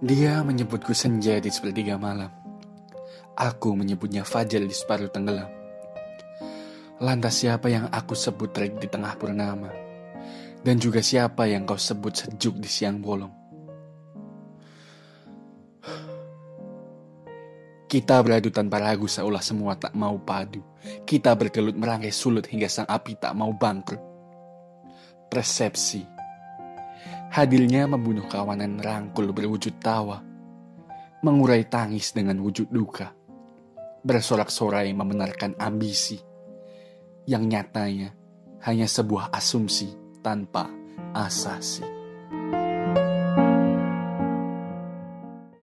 Dia menyebutku senja di sepertiga malam. Aku menyebutnya fajar di separuh tenggelam. Lantas siapa yang aku sebut terik di tengah purnama? Dan juga siapa yang kau sebut sejuk di siang bolong? Kita beradu tanpa ragu seolah semua tak mau padu. Kita berkelut merangkai sulut hingga sang api tak mau bangkrut. Persepsi Hadirnya membunuh kawanan rangkul berwujud tawa, mengurai tangis dengan wujud duka, bersorak-sorai membenarkan ambisi, yang nyatanya hanya sebuah asumsi tanpa asasi.